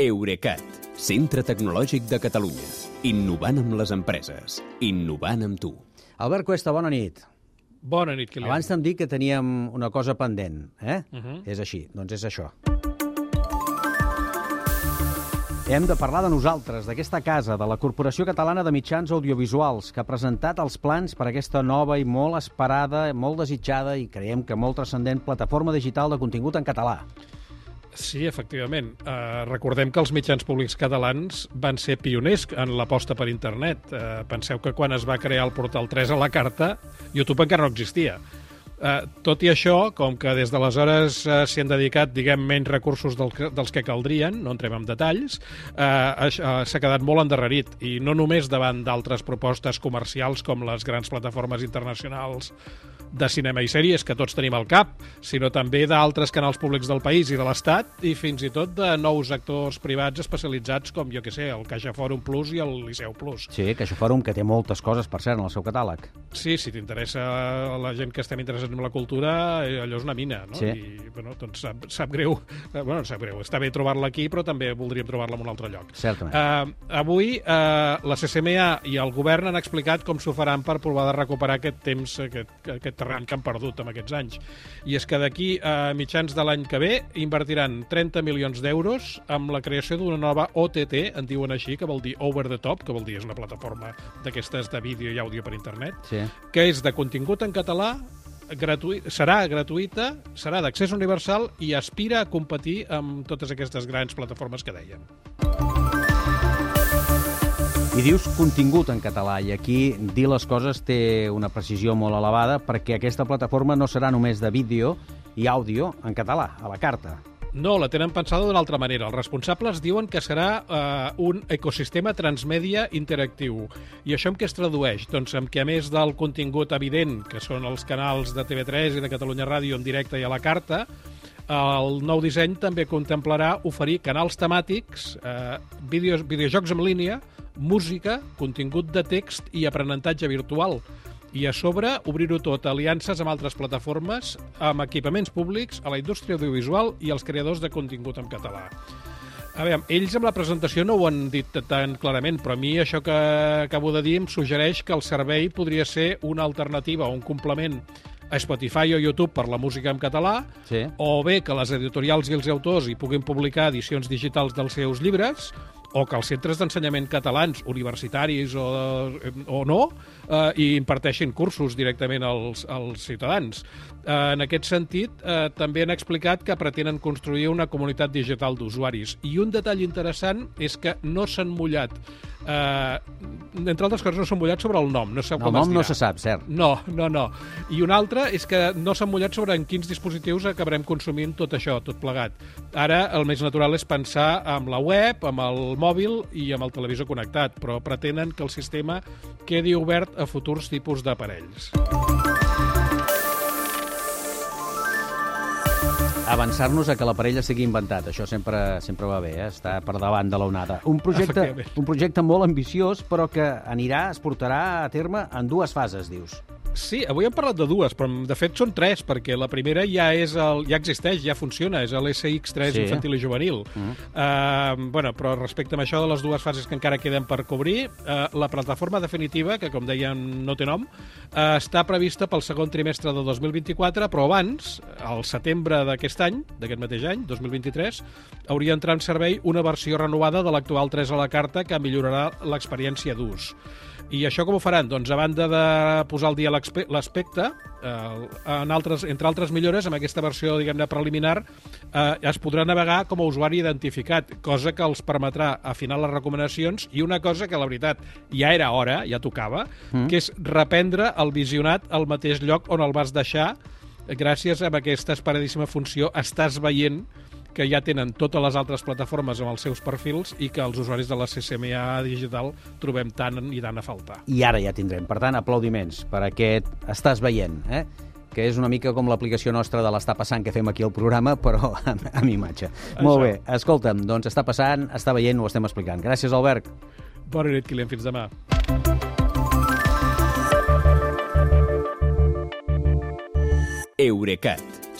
Eurecat, centre tecnològic de Catalunya. Innovant amb les empreses. Innovant amb tu. Albert Cuesta, bona nit. Bona nit, Kilian. Abans t'hem dit que teníem una cosa pendent, eh? Uh -huh. És així, doncs és això. Hem de parlar de nosaltres, d'aquesta casa, de la Corporació Catalana de Mitjans Audiovisuals, que ha presentat els plans per a aquesta nova i molt esperada, molt desitjada i creiem que molt transcendent plataforma digital de contingut en català. Sí, efectivament. Uh, recordem que els mitjans públics catalans van ser pioners en l'aposta per internet. Uh, penseu que quan es va crear el portal 3 a la carta, YouTube encara no existia. Uh, tot i això, com que des d'aleshores uh, s'hi han dedicat, diguem, menys recursos del dels que caldrien, no entrem en detalls, uh, s'ha quedat molt endarrerit, i no només davant d'altres propostes comercials com les grans plataformes internacionals de cinema i sèries que tots tenim al cap, sinó també d'altres canals públics del país i de l'Estat, i fins i tot de nous actors privats especialitzats com, jo que sé, el Caixa Fòrum Plus i el Liceu Plus. Sí, Caixa Fòrum, que té moltes coses, per cert, en el seu catàleg. Sí, si t'interessa la gent que estem interessats en la cultura, eh, allò és una mina, no? Sí. I, bueno, doncs sap, sap greu, eh, bueno, sap greu, està bé trobar-la aquí, però també voldríem trobar-la en un altre lloc. Certament. Uh, avui uh, la CCMA i el govern han explicat com s'ho faran per provar de recuperar aquest temps, aquest, aquest terreny que han perdut amb aquests anys. I és que d'aquí a mitjans de l'any que ve invertiran 30 milions d'euros amb la creació d'una nova OTT, en diuen així, que vol dir Over the Top, que vol dir és una plataforma d'aquestes de vídeo i àudio per internet, Sí. que és de contingut en català, gratuï serà gratuïta, serà d'accés universal i aspira a competir amb totes aquestes grans plataformes que dèiem. I dius contingut en català, i aquí dir les coses té una precisió molt elevada perquè aquesta plataforma no serà només de vídeo i àudio en català, a la carta. No, la tenen pensada d'una altra manera. Els responsables diuen que serà eh, un ecosistema transmèdia interactiu. I això en què es tradueix? Doncs en què, a més del contingut evident, que són els canals de TV3 i de Catalunya Ràdio en directe i a la carta, el nou disseny també contemplarà oferir canals temàtics, eh, videos, videojocs en línia, música, contingut de text i aprenentatge virtual. I a sobre, obrir-ho tot a aliances amb altres plataformes, amb equipaments públics, a la indústria audiovisual i als creadors de contingut en català. A veure, ells amb la presentació no ho han dit tan clarament, però a mi això que acabo de dir em suggereix que el servei podria ser una alternativa o un complement a Spotify o YouTube per la música en català, Sí. o bé que les editorials i els autors hi puguin publicar edicions digitals dels seus llibres, o que els centres d'ensenyament catalans, universitaris o, o no, eh, hi imparteixin cursos directament als, als ciutadans. Eh, en aquest sentit, eh, també han explicat que pretenen construir una comunitat digital d'usuaris. I un detall interessant és que no s'han mullat. Eh, entre altres coses, no s'han mullat sobre el nom. No, sé El com nom no se sap, cert. No, no, no. I una altra és que no s'han mullat sobre en quins dispositius acabarem consumint tot això, tot plegat. Ara el més natural és pensar amb la web, amb el mòbil i amb el televisor connectat, però pretenen que el sistema quedi obert a futurs tipus d'aparells. Avançar-nos a que la parella sigui inventat, això sempre sempre va bé, eh? està per davant de l'onada. Un projecte, un projecte molt ambiciós, però que anirà, es portarà a terme en dues fases, dius. Sí, avui hem parlat de dues, però de fet són tres, perquè la primera ja és el, ja existeix, ja funciona, és l'SX3 Sí. infantil i juvenil. Mm. Uh, bueno, però respecte a això de les dues fases que encara queden per cobrir, uh, la plataforma definitiva, que com dèiem no té nom, uh, està prevista pel segon trimestre de 2024, però abans, al setembre d'aquest any, d'aquest mateix any, 2023, hauria d'entrar en servei una versió renovada de l'actual 3 a la carta que millorarà l'experiència d'ús. I això com ho faran? Doncs a banda de posar al dia l'expe- l'aspecte, eh, en altres, entre altres millores, amb aquesta versió diguem-ne preliminar, eh, es podrà navegar com a usuari identificat, cosa que els permetrà afinar les recomanacions i una cosa que, la veritat, ja era hora, ja tocava, mm. que és reprendre el visionat al mateix lloc on el vas deixar gràcies a aquesta esperadíssima funció estàs veient que ja tenen totes les altres plataformes amb els seus perfils i que els usuaris de la CCMA digital trobem tant i tant a faltar. I ara ja tindrem. Per tant, aplaudiments per aquest Estàs veient, eh? que és una mica com l'aplicació nostra de l'Està passant que fem aquí al programa, però amb, amb imatge. Això. Molt bé, escolta'm, doncs està passant, està veient, ho estem explicant. Gràcies, Albert. Bona nit, Kilian. Fins demà. Eurecat,